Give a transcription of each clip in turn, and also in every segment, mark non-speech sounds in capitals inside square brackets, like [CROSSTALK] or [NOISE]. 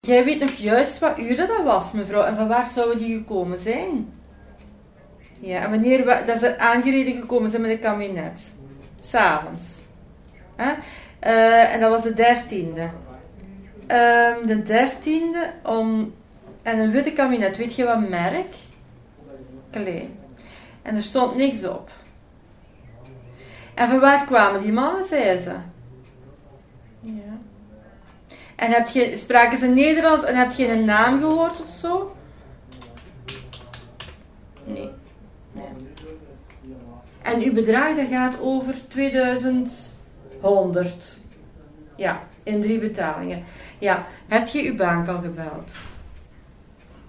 Jij weet nog juist wat uur dat was, mevrouw, en van waar zouden die gekomen zijn? Ja, en wanneer wa- dat ze aangereden gekomen zijn met een kabinet? S'avonds. Eh, en dat was de dertiende. Ehm, de dertiende om... En een witte kabinet, weet je wat merk? Klein. En er stond niks op. En van waar kwamen die mannen, zei ze? En heb je, spraken ze Nederlands en heb je een naam gehoord of zo? Nee. nee. En uw bedrag dat gaat over 2100. Ja, in drie betalingen. Ja, heb je uw bank al gebeld?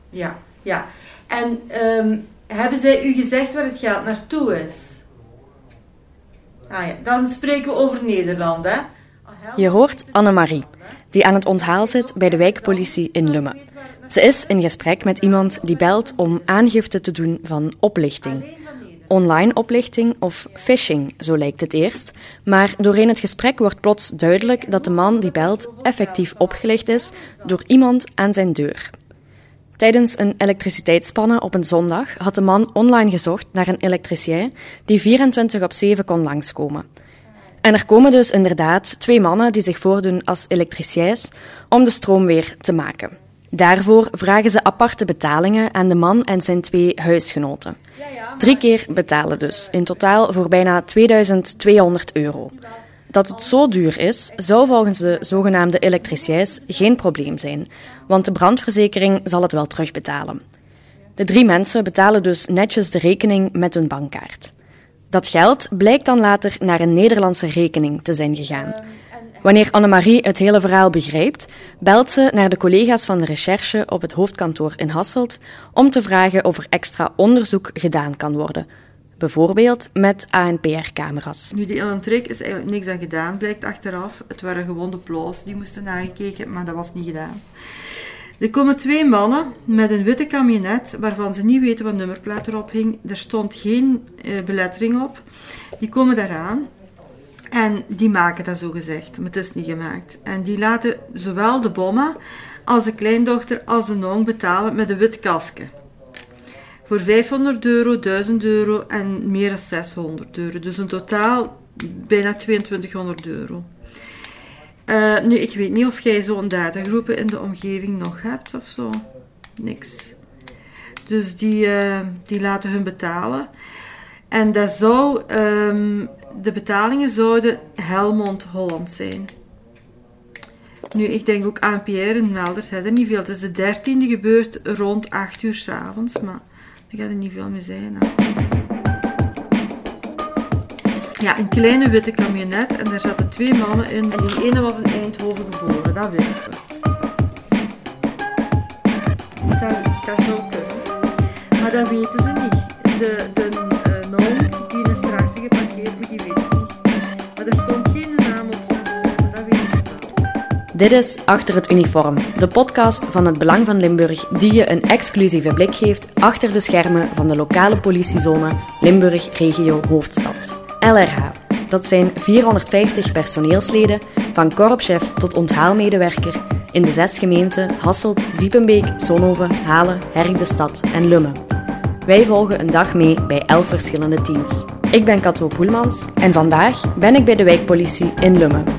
Ja, ja. En ehm, hebben zij u gezegd waar het geld naartoe is? Ah ja, dan spreken we over Nederland, hè? Je hoort Annemarie, die aan het onthaal zit bij de wijkpolitie in Lummen. Ze is in gesprek met iemand die belt om aangifte te doen van oplichting. Online oplichting of phishing, zo lijkt het eerst. Maar doorheen het gesprek wordt plots duidelijk dat de man die belt effectief opgelicht is door iemand aan zijn deur. Tijdens een elektriciteitsspannen op een zondag had de man online gezocht naar een elektricien die 24 op 7 kon langskomen. En er komen dus inderdaad twee mannen die zich voordoen als elektriciëns om de stroom weer te maken. Daarvoor vragen ze aparte betalingen aan de man en zijn twee huisgenoten. Drie keer betalen dus, in totaal voor bijna 2200 euro. Dat het zo duur is, zou volgens de zogenaamde elektriciëns geen probleem zijn, want de brandverzekering zal het wel terugbetalen. De drie mensen betalen dus netjes de rekening met hun bankkaart. Dat geld blijkt dan later naar een Nederlandse rekening te zijn gegaan. Wanneer Annemarie het hele verhaal begrijpt, belt ze naar de collega's van de recherche op het hoofdkantoor in Hasselt om te vragen of er extra onderzoek gedaan kan worden. Bijvoorbeeld met ANPR-camera's. Nu, die Ellen Trick is eigenlijk niks aan gedaan, blijkt achteraf. Het waren gewoon de die moesten nagekeken, maar dat was niet gedaan. Er komen twee mannen met een witte camionet, waarvan ze niet weten wat nummerplaat erop hing. Er stond geen eh, belettering op. Die komen daaraan. En die maken dat zo gezegd, maar het is niet gemaakt. En die laten zowel de bomma als de kleindochter als de nong betalen met een wit kasje. Voor 500 euro, 1000 euro en meer dan 600 euro. Dus in totaal bijna 2200 euro. Uh, nu, ik weet niet of jij zo'n datagroepen in de omgeving nog hebt of zo. Niks. Dus die, uh, die laten hun betalen. En dat zou, um, de betalingen zouden Helmond Holland zijn. Nu, ik denk ook ANPR en Melders hebben er niet veel. Het is de dertiende gebeurt rond 8 uur s'avonds, maar er gaat er niet veel meer zijn. Hè. Ja, een kleine witte camionet en daar zaten twee mannen in. En die ene was in Eindhoven geboren, dat wist ze. Dat, dat zou kunnen. Maar dat weten ze niet. De, de uh, die is erachter geparkeerd, maar die weet het niet. Maar er stond geen naam op zijn foto, dat weten ze wel. Dit is Achter het Uniform, de podcast van het Belang van Limburg die je een exclusieve blik geeft achter de schermen van de lokale politiezone Limburg Regio Hoofdstad. LRH. Dat zijn 450 personeelsleden, van korpschef tot onthaalmedewerker, in de zes gemeenten Hasselt, Diepenbeek, Zonhoven, Halen, Herk de Stad en Lummen. Wij volgen een dag mee bij elf verschillende teams. Ik ben Kato Poelmans en vandaag ben ik bij de wijkpolitie in Lummen.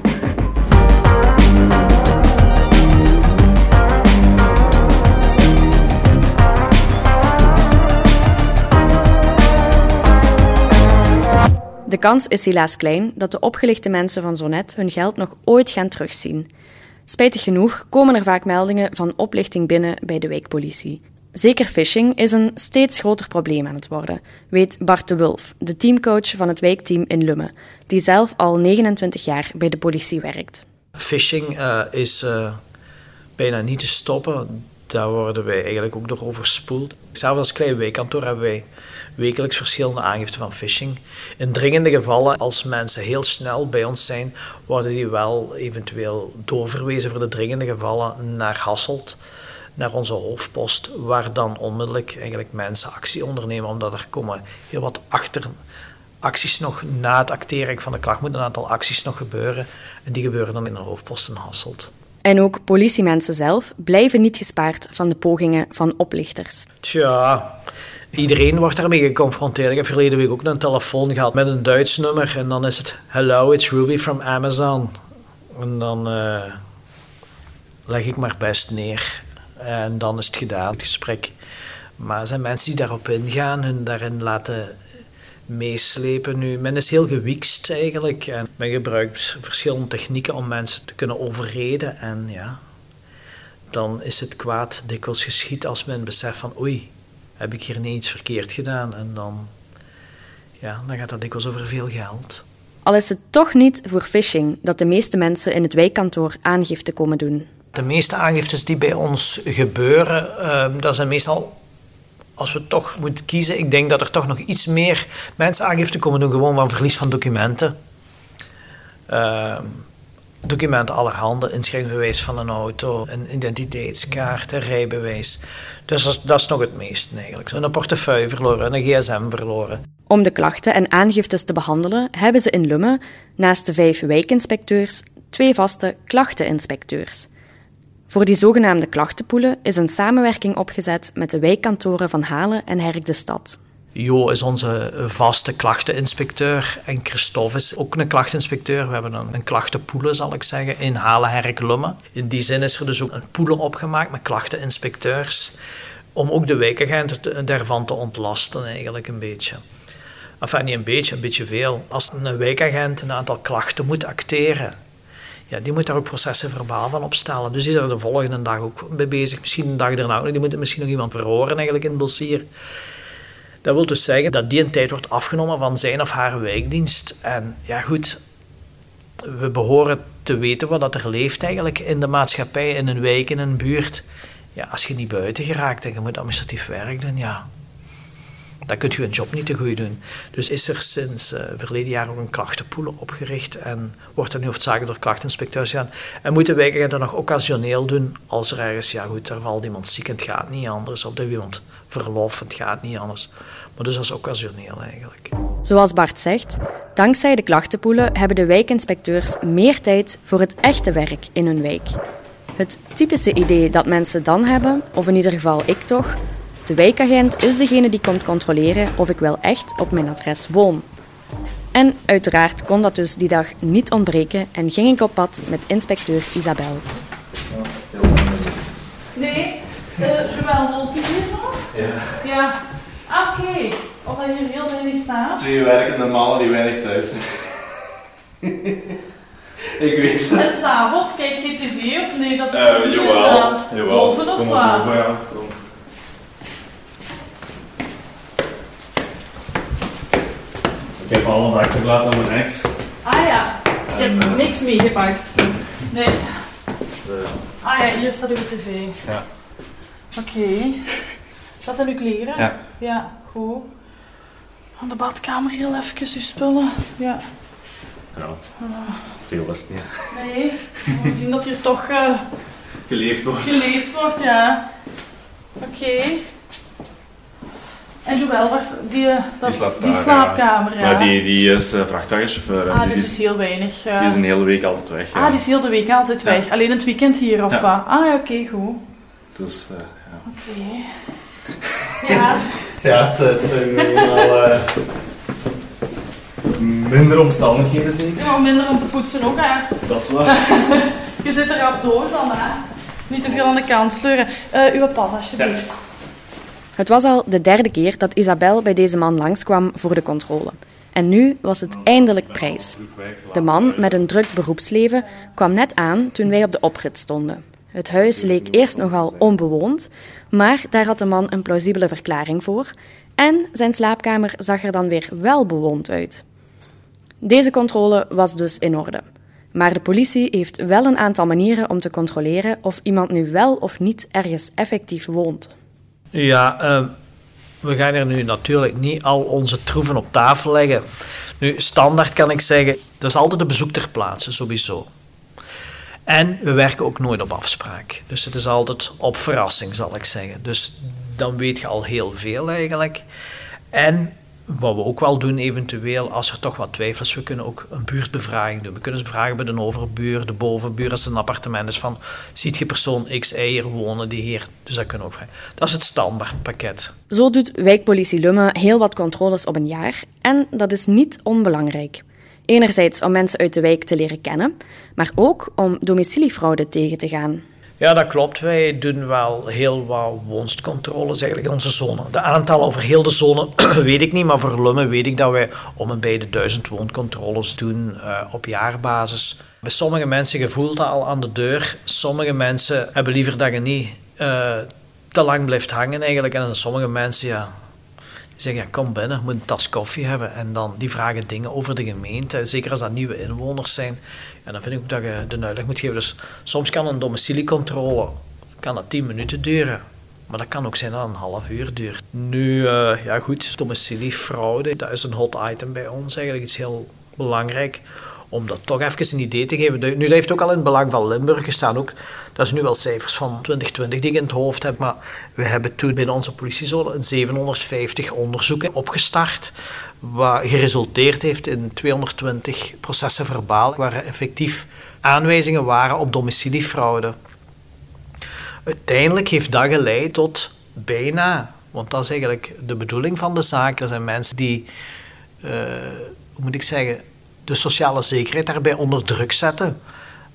De kans is helaas klein dat de opgelichte mensen van zo net hun geld nog ooit gaan terugzien. Spijtig genoeg komen er vaak meldingen van oplichting binnen bij de wijkpolitie. Zeker phishing is een steeds groter probleem aan het worden, weet Bart de Wulf, de teamcoach van het wijkteam in Lummen, die zelf al 29 jaar bij de politie werkt. Phishing uh, is uh, bijna niet te stoppen. Daar worden wij eigenlijk ook door overspoeld. Zelfs als klein wijkkantoor hebben wij wekelijks verschillende aangiften van phishing. In dringende gevallen, als mensen heel snel bij ons zijn, worden die wel eventueel doorverwezen voor de dringende gevallen naar Hasselt, naar onze hoofdpost, waar dan onmiddellijk eigenlijk mensen actie ondernemen, omdat er komen heel wat achter acties nog na het acteren van de klacht moet een aantal acties nog gebeuren en die gebeuren dan in de hoofdpost in Hasselt. En ook politiemensen zelf blijven niet gespaard van de pogingen van oplichters. Tja, iedereen wordt daarmee geconfronteerd. Ik heb verleden week ook een telefoon gehad met een Duits nummer. En dan is het: Hello, it's Ruby from Amazon. En dan uh, leg ik maar best neer. En dan is het gedaan, het gesprek. Maar er zijn mensen die daarop ingaan, hun daarin laten meeslepen. Nu, men is heel gewikst eigenlijk. En men gebruikt verschillende technieken om mensen te kunnen overreden. En ja, dan is het kwaad dikwijls geschiet als men beseft van oei, heb ik hier niet iets verkeerd gedaan. En dan, ja, dan gaat dat dikwijls over veel geld. Al is het toch niet voor phishing dat de meeste mensen in het wijkkantoor aangifte komen doen. De meeste aangiftes die bij ons gebeuren, uh, dat zijn meestal als we toch moeten kiezen, ik denk dat er toch nog iets meer mensen aangifte komen doen, gewoon van verlies van documenten. Uh, documenten allerhande, inschrijvingsbewijs van een auto, een identiteitskaart, een rijbewijs. Dus dat is, nog het meest eigenlijk. Een portefeuille verloren, een gsm verloren. Om de klachten en aangiftes te behandelen, hebben ze in Lummen, naast de vijf wijkinspecteurs, twee vaste klachteninspecteurs. Voor die zogenaamde klachtenpoelen is een samenwerking opgezet met de wijkkantoren van Halen en Herk de Stad. Jo is onze vaste klachteninspecteur en Christophe is ook een klachteninspecteur. We hebben een, een klachtenpoelen, zal ik zeggen, in Halen, Herk, Lummen. In die zin is er dus ook een poelen opgemaakt met klachteninspecteurs om ook de wijkagenten daarvan te ontlasten eigenlijk een beetje. Enfin, niet een beetje, een beetje veel. Als een wijkagent een aantal klachten moet acteren ja, die moet daar ook processen verbaal van opstellen. Dus die zijn er de volgende dag ook mee bezig. Misschien een dag daarna, die moeten misschien nog iemand verhoren eigenlijk in het dossier. Dat wil dus zeggen dat die een tijd wordt afgenomen van zijn of haar wijkdienst. En ja, goed, we behoren te weten wat er leeft eigenlijk in de maatschappij, in een wijk, in een buurt. Ja, als je niet buiten geraakt en je moet administratief werk doen, ja, dan kunt je een job niet te goed doen. Dus is er sinds uh, verleden jaar ook een klachtenpool opgericht en wordt er nu hoofdzakelijk door klachteninspecteurs gedaan. En moeten wijkagenten nog occasioneel doen als er ergens, ja goed, er valt iemand ziek en het gaat niet anders, of er iemand verlof het gaat niet anders. Maar dus dat is occasioneel eigenlijk. Zoals Bart zegt, dankzij de klachtenpoelen hebben de wijkinspecteurs meer tijd voor het echte werk in hun wijk. Het typische idee dat mensen dan hebben, of in ieder geval ik toch, de wijkagent is degene die komt controleren of ik wel echt op mijn adres woon. En uiteraard kon dat dus die dag niet ontbreken en ging ik op pad met inspecteur Isabel. Nee, uh, Joël, woont u hier nog? Ja. Ja. Ah, oké. Okay. Omdat hier heel weinig staat. Twee werkende mannen die weinig thuis [LAUGHS] Ik weet het. En s'avonds kijk je tv of nee? Dat is uh, jawel, jawel. Boven of wat? Boven, ja. Ik heb alles achtergelaten aan mijn ex. Ah ja, ik heb En, eh, niks meegepakt. Nee. De- Ah ja, hier staat uw tv. ja. Oké. Dat zijn uw kleren? Ja. Ja, goed. Aan de badkamer heel even uw spullen. Ja. ja. Veel is het niet. Nee, we zien dat hier toch eh, Geleefd wordt. geleefd wordt, ja. Oké. En Joël, was die, eh, dat, Die slaapt die daar, slaapkamer, ja. Maar die, die is eh, vrachtwagenchauffeur. en Ah, die, dus is, is heel weinig. eh. die is een hele week altijd weg. ja. Ah, die is heel de week altijd Ja. weg. Alleen het weekend hier, of Ja. wat? Ah, ja, oké, goed. Dus, eh, ja. Oké. Ja, [LAUGHS] Ja, het, het zijn wel eh, minder omstandigheden zeker. ja, minder om te poetsen ook, hè. Dat is waar. [LAUGHS] Je zit er rap door dan, hè. Niet te veel aan de kant sleuren. Eh, uw pas, alsjeblieft. Het was al de derde keer dat Isabel bij deze man langskwam voor de controle. En nu was het eindelijk prijs. De man met een druk beroepsleven kwam net aan toen wij op de oprit stonden. Het huis leek eerst nogal onbewoond, maar daar had de man een plausibele verklaring voor. En zijn slaapkamer zag er dan weer wel bewoond uit. Deze controle was dus in orde. Maar de politie heeft wel een aantal manieren om te controleren of iemand nu wel of niet ergens effectief woont. Ja, eh, we gaan er nu natuurlijk niet al onze troeven op tafel leggen. Nu, standaard kan ik zeggen, er is altijd een bezoek ter plaatse, sowieso. En we werken ook nooit op afspraak. Dus het is altijd op verrassing, zal ik zeggen. Dus dan weet je al heel veel eigenlijk. En wat we ook wel doen eventueel, als er toch wat twijfel is, we kunnen ook een buurtbevraging doen. We kunnen ze vragen bij de overbuur, de bovenbuur, als het een appartement is, van ziet je persoon X, Y hier wonen die hier? Dus dat kunnen we ook vragen. Dat is het standaardpakket. Zo doet wijkpolitie Lumme heel wat controles op een jaar en dat is niet onbelangrijk. Enerzijds om mensen uit de wijk te leren kennen, maar ook om domiciliefraude tegen te gaan. Ja, dat klopt. Wij doen wel heel wat woonstcontroles eigenlijk in onze zone. De aantallen over heel de zone [CLEARS THROAT] weet ik niet, maar voor Lummen weet ik dat wij om en bij de duizend wooncontroles doen uh, op jaarbasis. Bij sommige mensen gevoelt dat al aan de deur. Sommige mensen hebben liever dat je niet uh, te lang blijft hangen eigenlijk. En sommige mensen, ja, zeggen, ja, kom binnen, moet een tas koffie hebben. En dan die vragen dingen over de gemeente. Zeker als dat nieuwe inwoners zijn. En dan vind ik ook dat je de uitleg moet geven. Dus soms kan een domiciliecontrole kan dat 10 minuten duren. Maar dat kan ook zijn dat een half uur duurt. Nu, uh, ja goed, domiciliefraude, dat is een hot item bij ons eigenlijk. Iets heel belangrijk om dat toch even een idee te geven. Nu, heeft ook al in het belang van Limburg gestaan. Ook, dat is nu wel cijfers van 2020 die ik in het hoofd heb. Maar we hebben toen binnen onze politiezone 750 onderzoeken opgestart. Wat geresulteerd heeft in 220 processen verbaal. Waar effectief aanwijzingen waren op domiciliefraude. Uiteindelijk heeft dat geleid tot bijna, want dat is eigenlijk de bedoeling van de zaak. Er zijn mensen die, uh, hoe moet ik zeggen, de sociale zekerheid daarbij onder druk zetten.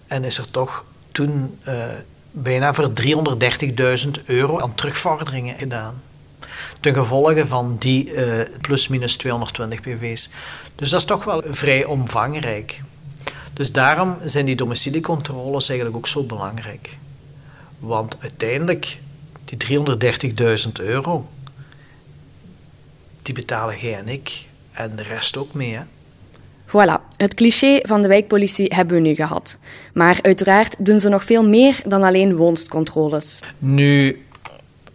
En is er toch toen uh, bijna voor 330.000 euro aan terugvorderingen gedaan. Ten gevolge van die uh, plus-minus 220 PV's. Dus dat is toch wel vrij omvangrijk. Dus daarom zijn die domiciliecontroles eigenlijk ook zo belangrijk. Want uiteindelijk, die 330.000 euro, die betalen jij en ik en de rest ook mee. Hè? Voilà, het cliché van de wijkpolitie hebben we nu gehad. Maar uiteraard doen ze nog veel meer dan alleen woonstcontroles. Nu,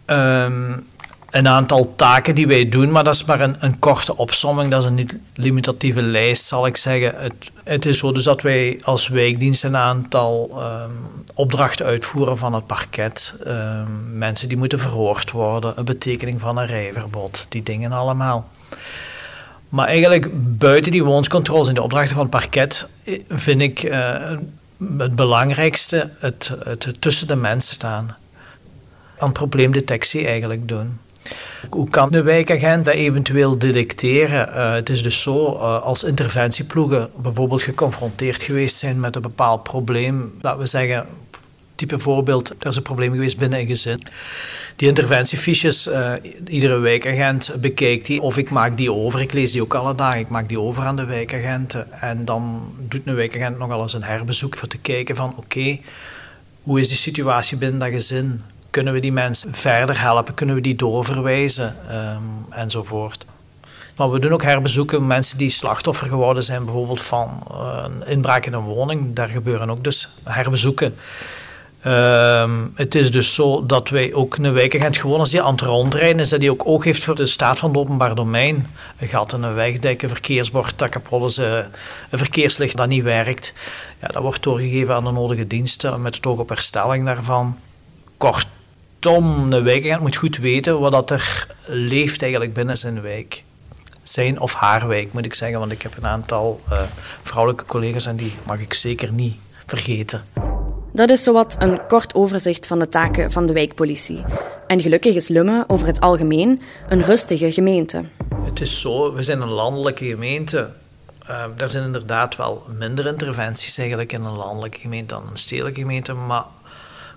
um, een aantal taken die wij doen, maar dat is maar een, een korte opsomming. Dat is een niet-limitatieve lijst, zal ik zeggen. Het, het, is zo dus dat wij als wijkdienst een aantal um, opdrachten uitvoeren van het parket. Um, mensen die moeten verhoord worden, een betekening van een rijverbod, die dingen allemaal. Maar eigenlijk buiten die woonscontroles en de opdrachten van het parket eh, vind ik uh, het belangrijkste het, het, tussen de mensen staan. Aan probleemdetectie eigenlijk doen. Hoe kan de wijkagent dat eventueel detecteren? Uh, het is dus zo, als interventieploegen bijvoorbeeld geconfronteerd geweest zijn met een bepaald probleem, dat we zeggen, type voorbeeld, er is een probleem geweest binnen een gezin. Die interventiefiches, uh, iedere wijkagent bekijkt die of ik maak die over. Ik lees die ook alle dagen, ik maak die over aan de wijkagenten. En dan doet een wijkagent nogal eens een herbezoek voor te kijken van oké, hoe is die situatie binnen dat gezin? Kunnen we die mensen verder helpen? Kunnen we die doorverwijzen? Um, enzovoort. Maar we doen ook herbezoeken, mensen die slachtoffer geworden zijn, bijvoorbeeld van uh, een inbraak in een woning. Daar gebeuren ook dus herbezoeken. Um, het is dus zo dat wij ook een wijkagent gewoon als die aan het rondrijden is, dat die ook oog heeft voor de staat van het openbaar domein. Een gat in een wegdek, een verkeersbord kapot is, een verkeerslicht dat niet werkt. Ja, dat wordt doorgegeven aan de nodige diensten met het oog op herstelling daarvan. Kortom, een wijkagent moet goed weten wat dat er leeft eigenlijk binnen zijn wijk. Zijn of haar wijk moet ik zeggen, want ik heb een aantal uh, vrouwelijke collega's en die mag ik zeker niet vergeten. Dat is zowat een kort overzicht van de taken van de wijkpolitie. En gelukkig is Lumme over het algemeen een rustige gemeente. Het is zo, we zijn een landelijke gemeente. Uh, er zijn inderdaad wel minder interventies eigenlijk in een landelijke gemeente dan een stedelijke gemeente. Maar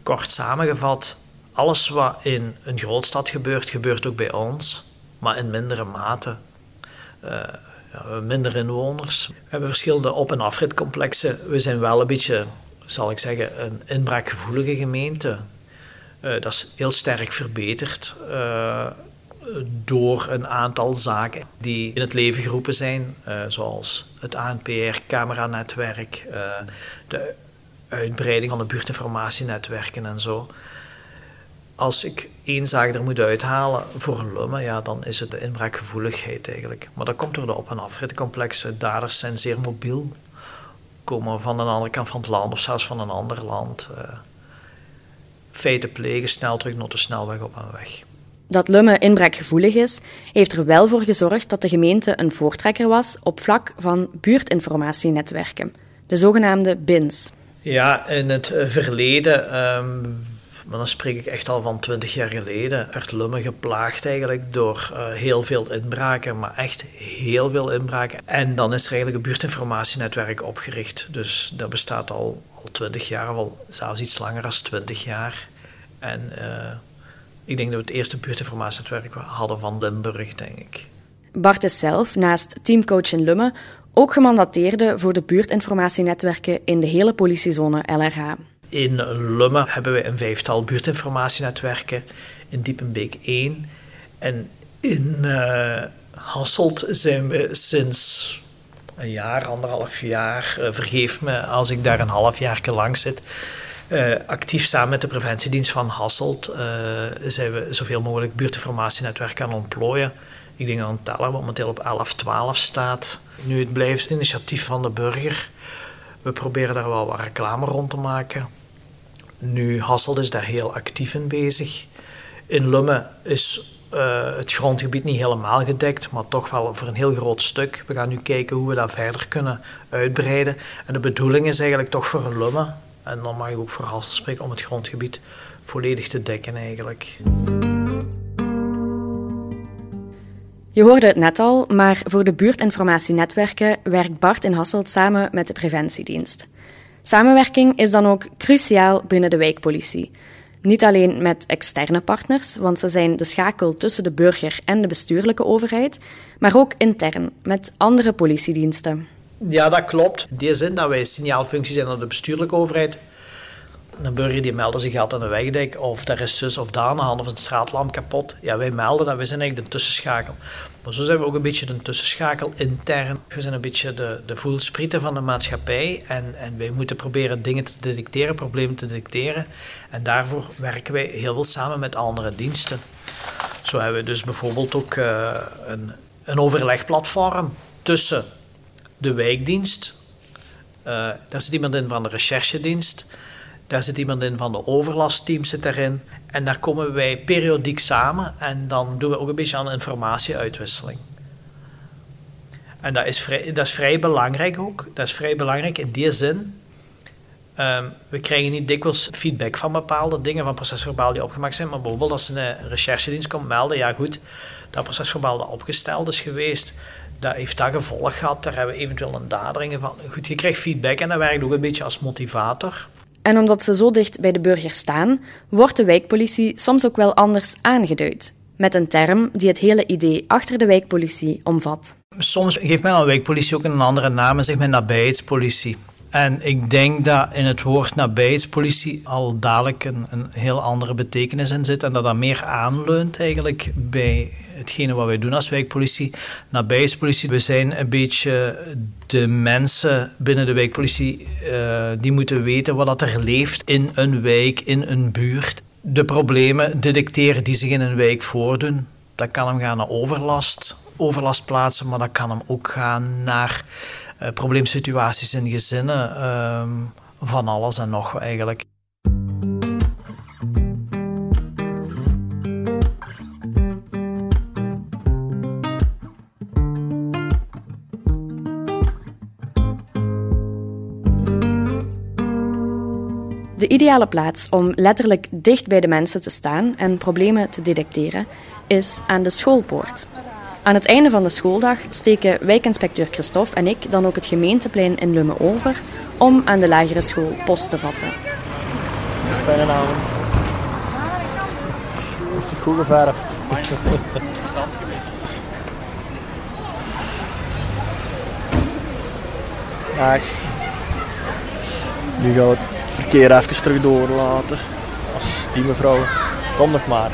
kort samengevat, alles wat in een grootstad gebeurt, gebeurt ook bij ons. Maar in mindere mate. Uh, ja, minder inwoners. We hebben verschillende op- en afritcomplexen. We zijn wel een beetje zal ik zeggen, een inbraakgevoelige gemeente. Uh, dat is heel sterk verbeterd uh, door een aantal zaken die in het leven geroepen zijn, uh, zoals het ANPR-cameranetwerk, de uitbreiding van de buurtinformatienetwerken en zo. Als ik één zaak er moet uithalen voor Lumme, ja, dan is het de inbraakgevoeligheid eigenlijk. Maar dat komt door de op- en afritcomplexen. Daders zijn zeer mobiel komen van een andere kant van het land of zelfs van een ander land. Uh, feiten plegen, snel terug naar de snelweg op en weg. dat Lumme inbraakgevoelig is, heeft er wel voor gezorgd dat de gemeente een voortrekker was op vlak van buurtinformatienetwerken, de zogenaamde BINS. Ja, in het verleden, um, maar dan spreek ik echt al van twintig jaar geleden, werd Lumme geplaagd eigenlijk door uh, heel veel inbraken, maar echt heel veel inbraken. En dan is er eigenlijk een buurtinformatienetwerk opgericht. Dus dat bestaat al twintig jaar, al zelfs iets langer dan twintig jaar. En uh, ik denk dat we het eerste buurtinformatienetwerk hadden van Limburg, denk ik. Bart is zelf, naast teamcoach in Lumme, ook gemandateerde voor de buurtinformatienetwerken in de hele politiezone LRH. In Lumme hebben we een vijftal buurtinformatienetwerken, in Diepenbeek 1. En in uh, Hasselt zijn we sinds een jaar, anderhalf jaar, uh, vergeef me als ik daar een half jaar lang zit, uh, actief samen met de preventiedienst van Hasselt zijn we zoveel mogelijk buurtinformatienetwerken aan ontplooien. Ik denk dat een teller momenteel op 11, 12 staat. Nu, het blijft het initiatief van de burger. We proberen daar wel wat reclame rond te maken. Nu, Hasselt is daar heel actief in bezig. In Lumme is uh, het grondgebied niet helemaal gedekt, maar toch wel voor een heel groot stuk. We gaan nu kijken hoe we dat verder kunnen uitbreiden. En de bedoeling is eigenlijk toch voor een Lumme, en dan mag ik ook voor Hasselt spreken, om het grondgebied volledig te dekken eigenlijk. Je hoorde het net al, maar voor de buurtinformatienetwerken werkt Bart in Hasselt samen met de preventiedienst. Samenwerking is dan ook cruciaal binnen de wijkpolitie. Niet alleen met externe partners, want ze zijn de schakel tussen de burger en de bestuurlijke overheid, maar ook intern met andere politiediensten. Ja, dat klopt. In die zin dat wij signaalfunctie zijn aan de bestuurlijke overheid. Een burger die melden zich gaat aan de wegdek of er is zus of daar aan de hand of een straatlamp kapot. Ja, wij melden dat, wij zijn eigenlijk de tussenschakel. Maar zo zijn we ook een beetje de tussenschakel intern. We zijn een beetje de, de voelsprieten van de maatschappij en, en wij moeten proberen dingen te detecteren, problemen te detecteren. En daarvoor werken wij heel veel samen met andere diensten. Zo hebben we dus bijvoorbeeld ook uh, een, een overlegplatform tussen de wijkdienst, uh, daar zit iemand in van de recherchedienst, daar zit iemand in van de overlastteam zit daarin. En daar komen wij periodiek samen en dan doen we ook een beetje aan informatieuitwisseling. En dat is, vrij, dat is vrij belangrijk ook. Dat is vrij belangrijk in die zin. Um, we krijgen niet dikwijls feedback van bepaalde dingen, van procesverbaal die opgemaakt zijn. Maar bijvoorbeeld als een recherchedienst komt melden, ja goed, dat procesverbaal opgesteld is geweest, dat heeft dat gevolg gehad. Daar hebben we eventueel een daderingen van. Goed, je krijgt feedback en dat werkt ook een beetje als motivator. En omdat ze zo dicht bij de burger staan, wordt de wijkpolitie soms ook wel anders aangeduid. Met een term die het hele idee achter de wijkpolitie omvat. Soms geeft men aan wijkpolitie ook een andere naam en zegt men nabijheidspolitie. En ik denk dat in het woord nabijheidspolitie al dadelijk een, een heel andere betekenis in zit en dat dat meer aanleunt eigenlijk bij hetgene wat wij doen als wijkpolitie. Nabijheidspolitie, we zijn een beetje de mensen binnen de wijkpolitie uh, die moeten weten wat er leeft in een wijk, in een buurt. De problemen detecteren die zich in een wijk voordoen. Dat kan hem gaan naar overlast, overlastplaatsen, maar dat kan hem ook gaan naar uh, probleemsituaties in gezinnen. Uh, van alles en nog eigenlijk. De ideale plaats om letterlijk dicht bij de mensen te staan en problemen te detecteren is aan de schoolpoort. Aan het einde van de schooldag steken wijkinspecteur Christophe en ik dan ook het gemeenteplein in Lumme over om aan de lagere school post te vatten. Fijne avond. Is het goed? Zand geweest. Dag. Nu gaan we het verkeer even terug doorlaten. Als die mevrouw. Kom nog maar.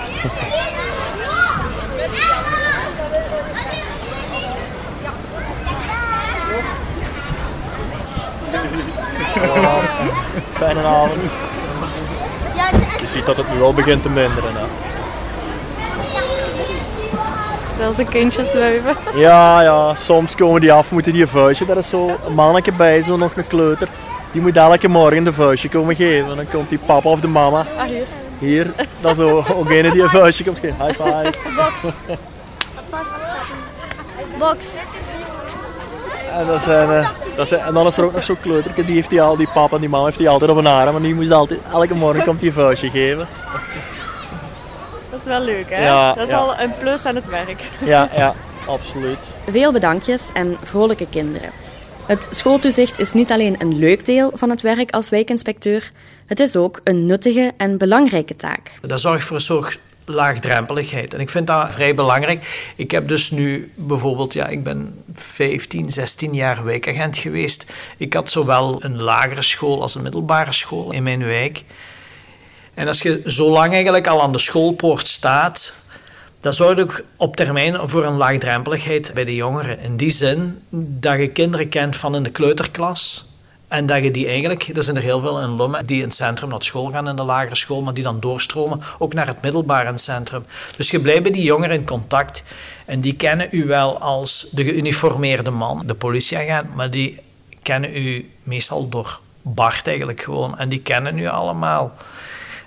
[LAUGHS] Fijne avond. Je ziet dat het nu al begint te minderen. Hè. Wel zijn kindjes wuiven. Ja, ja, soms komen die af, moeten die een vuistje. Daar is zo een mannetje bij, zo nog een kleuter. Die moet elke morgen de vuistje komen geven. Dan komt die papa of de mama. Ah, hier. Hier, dat is ook ook een die een vuistje komt geven. High five. Box. Box. En, dat zijn, eh, dat zijn, en dan is er ook nog zo'n kleuterke, die heeft die al, die papa en die mama heeft die altijd op een arm. Maar die moest altijd, elke morgen komt die een vuistje geven. Dat is wel leuk, hè? Ja, dat is ja. wel een plus aan het werk. Ja, ja, absoluut. Veel bedankjes en vrolijke kinderen. Het schooltoezicht is niet alleen een leuk deel van het werk als wijkinspecteur, het is ook een nuttige en belangrijke taak. Dat zorgt voor een soort laagdrempeligheid. En ik vind dat vrij belangrijk. Ik heb dus nu bijvoorbeeld, ja, ik ben 15, 16 jaar wijkagent geweest. Ik had zowel een lagere school als een middelbare school in mijn wijk. En als je zo lang eigenlijk al aan de schoolpoort staat, dat zorgt ook op termijn voor een laagdrempeligheid bij de jongeren. In die zin dat je kinderen kent van in de kleuterklas. En dat je die eigenlijk, er zijn er heel veel in Lummen, die in het centrum naar school gaan in de lagere school, maar die dan doorstromen ook naar het middelbare centrum. Dus je blijft bij die jongeren in contact. En die kennen u wel als de geuniformeerde man, de politieagent, maar die kennen u meestal door Bart eigenlijk gewoon. En die kennen u allemaal.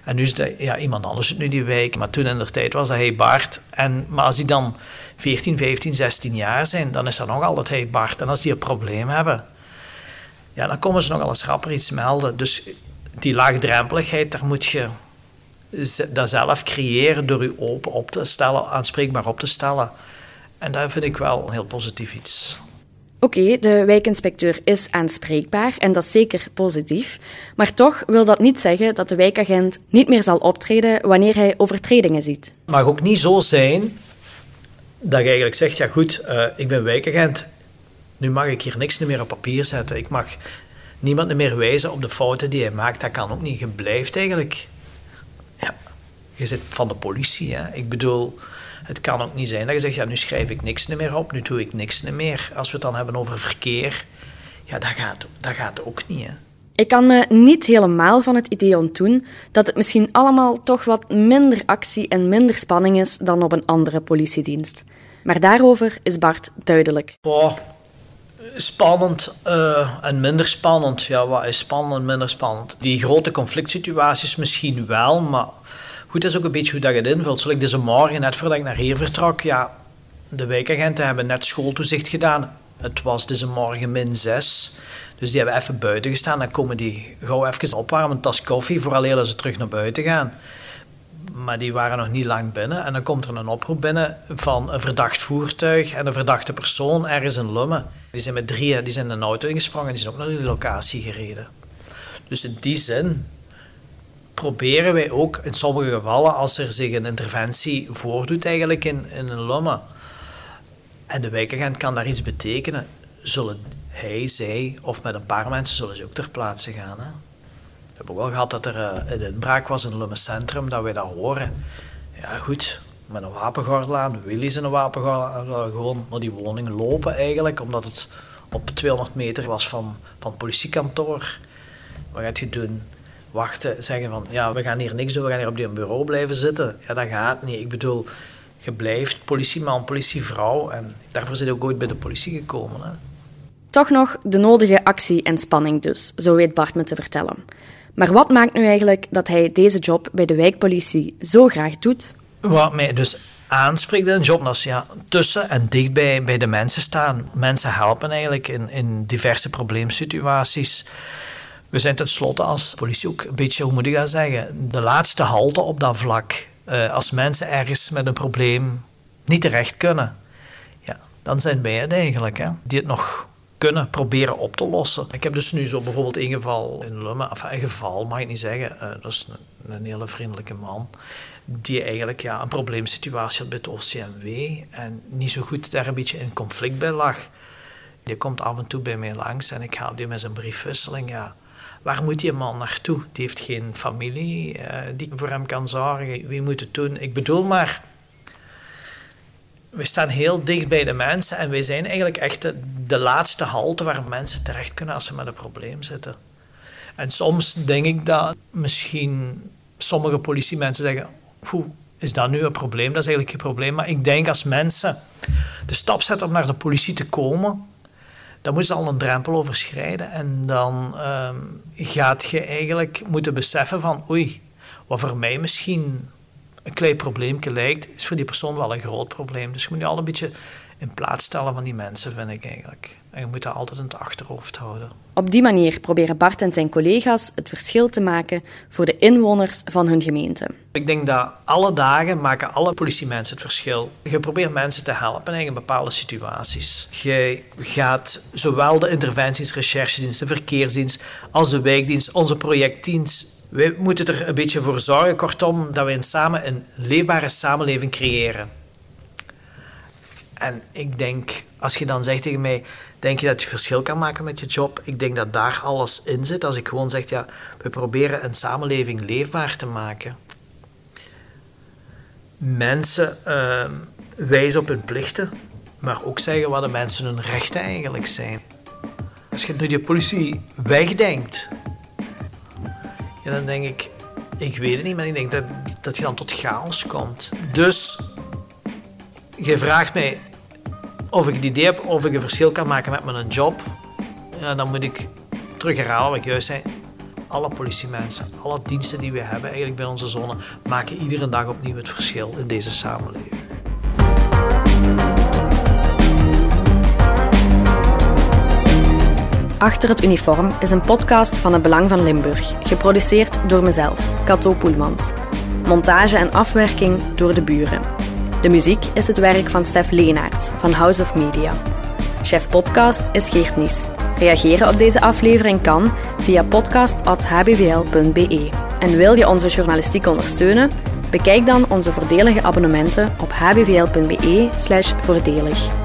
En nu is dat, ja, iemand anders het nu die wijk. Maar toen in de tijd was dat hey Bart. En, maar als die dan 14, 15, 16 jaar zijn, dan is dat nog altijd hey Bart. En als die een probleem hebben, ja, dan komen ze nog eens rapper iets melden. Dus die laagdrempeligheid, daar moet je dat zelf creëren door je open op te stellen, aanspreekbaar op te stellen. En dat vind ik wel een heel positief iets. Oké, de wijkinspecteur is aanspreekbaar en dat is zeker positief. Maar toch wil dat niet zeggen dat de wijkagent niet meer zal optreden wanneer hij overtredingen ziet. Het mag ook niet zo zijn dat je eigenlijk zegt, ja goed, eh, ik ben wijkagent, nu mag ik hier niks meer op papier zetten. Ik mag niemand meer wijzen op de fouten die hij maakt. Dat kan ook niet. Je blijft eigenlijk... Ja, je zit van de politie. Hè. Ik bedoel, het kan ook niet zijn dat je zegt, ja, nu schrijf ik niks meer op, nu doe ik niks meer. Als we het dan hebben over verkeer, ja, dat gaat, dat gaat ook niet. Hè. Ik kan me niet helemaal van het idee ontdoen dat het misschien allemaal toch wat minder actie en minder spanning is dan op een andere politiedienst. Maar daarover is Bart duidelijk. Oh, spannend eh, en minder spannend. Ja, wat is spannend en minder spannend? Die grote conflict situaties misschien wel, maar goed, is ook een beetje hoe dat je het invult. Zoals ik deze morgen, net voordat ik naar hier vertrok, ja, de wijkagenten hebben net schooltoezicht gedaan. Het was deze morgen min 6. Dus die hebben even buiten gestaan. Dan komen die gauw even opwarmen, een tas koffie, vooraleer dat ze terug naar buiten gaan. Maar die waren nog niet lang binnen. En dan komt er een oproep binnen van een verdacht voertuig en een verdachte persoon ergens in Lummen. Die zijn met drieën die zijn in een auto ingesprongen en die zijn ook naar die locatie gereden. Dus in die zin proberen wij ook in sommige gevallen, als er zich een interventie voordoet eigenlijk in, in een Lummen, en de wijkagent kan daar iets betekenen, zullen hij, zij of met een paar mensen zullen ze ook ter plaatse gaan. Hè? Hebben ook wel gehad dat er eh, een inbraak was in het Lummen Centrum, dat wij dat horen. Ja goed, met een wapengordel aan, Willys in een wapengordel we gewoon naar die woning lopen eigenlijk, omdat het op 200 meter was van, van het politiekantoor. Wat gaat je doen? Wachten, zeggen van, ja, we gaan hier niks doen, we gaan hier op die bureau blijven zitten. Ja, dat gaat niet. Ik bedoel, je blijft politieman, politievrouw en daarvoor zit ook ooit bij de politie gekomen. Hè? Toch nog de nodige actie en spanning dus, zo weet Bart me te vertellen. Maar wat maakt nu eigenlijk dat hij deze job bij de wijkpolitie zo graag doet? Wat mij dus aanspreekt in een job, dat is ja, tussen en dicht bij, bij de mensen staan. Mensen helpen eigenlijk in, in diverse probleemsituaties. We zijn tenslotte als politie ook een beetje, hoe moet ik dat zeggen, de laatste halte op dat vlak. Eh, als mensen ergens met een probleem niet terecht kunnen, ja, dan zijn wij het eigenlijk, hè, die het nog kunnen proberen op te lossen. Ik heb dus nu zo bijvoorbeeld een geval in Lummen, of een geval mag ik niet zeggen, eh, dat is een, een hele vriendelijke man, die eigenlijk ja, een probleemsituatie had bij het OCMW en niet zo goed daar een beetje in conflict bij lag. Die komt af en toe bij mij langs en ik help die met zijn briefwisseling. Ja, waar moet die man naartoe? Die heeft geen familie eh, die voor hem kan zorgen. Wie moet het doen? Ik bedoel maar, we staan heel dicht bij de mensen en wij zijn eigenlijk echt de, laatste halte waar mensen terecht kunnen als ze met een probleem zitten. En soms denk ik dat misschien sommige politiemensen zeggen: Oeh, is dat nu een probleem? Dat is eigenlijk geen probleem. Maar ik denk als mensen de stap zetten om naar de politie te komen, dan moeten ze al een drempel overschrijden. En dan ehm, gaat je eigenlijk moeten beseffen van, oei, wat voor mij misschien een klein probleempje lijkt, is voor die persoon wel een groot probleem. Dus je moet je al een beetje in plaats stellen van die mensen, vind ik eigenlijk. En je moet dat altijd in het achterhoofd houden. Op die manier proberen Bart en zijn collega's het verschil te maken voor de inwoners van hun gemeente. Ik denk dat alle dagen maken alle politiemensen het verschil. Je probeert mensen te helpen in bepaalde situaties. Je gaat zowel de interventies, recherchedienst, de verkeersdienst als de wijkdienst, onze projectdienst we moeten er een beetje voor zorgen, kortom, dat we samen een leefbare samenleving creëren. En ik denk, als je dan zegt tegen mij, denk je dat je verschil kan maken met je job? Ik denk dat daar alles in zit. Als ik gewoon zeg, ja, we proberen een samenleving leefbaar te maken. Mensen uh, wijzen op hun plichten, maar ook zeggen wat de mensen hun rechten eigenlijk zijn. Als je de politie wegdenkt, ja, dan denk ik, ik weet het niet, maar ik denk dat, dat je dan tot chaos komt. Dus je vraagt mij of ik het idee heb of ik een verschil kan maken met mijn job. Ja, dan moet ik terug herhalen wat ik juist zei. Alle politiemensen, alle diensten die we hebben eigenlijk bij onze zone, maken iedere dag opnieuw het verschil in deze samenleving. Achter het uniform is een podcast van het Belang van Limburg, geproduceerd door mezelf, Cato Poelmans. Montage en afwerking door de buren. De muziek is het werk van Stef Leenaerts van House of Media. Chef podcast is Geert Nies. Reageren op deze aflevering kan via podcast.hbvl.be. En wil je onze journalistiek ondersteunen? Bekijk dan onze voordelige abonnementen op hbvl.be/voordelig.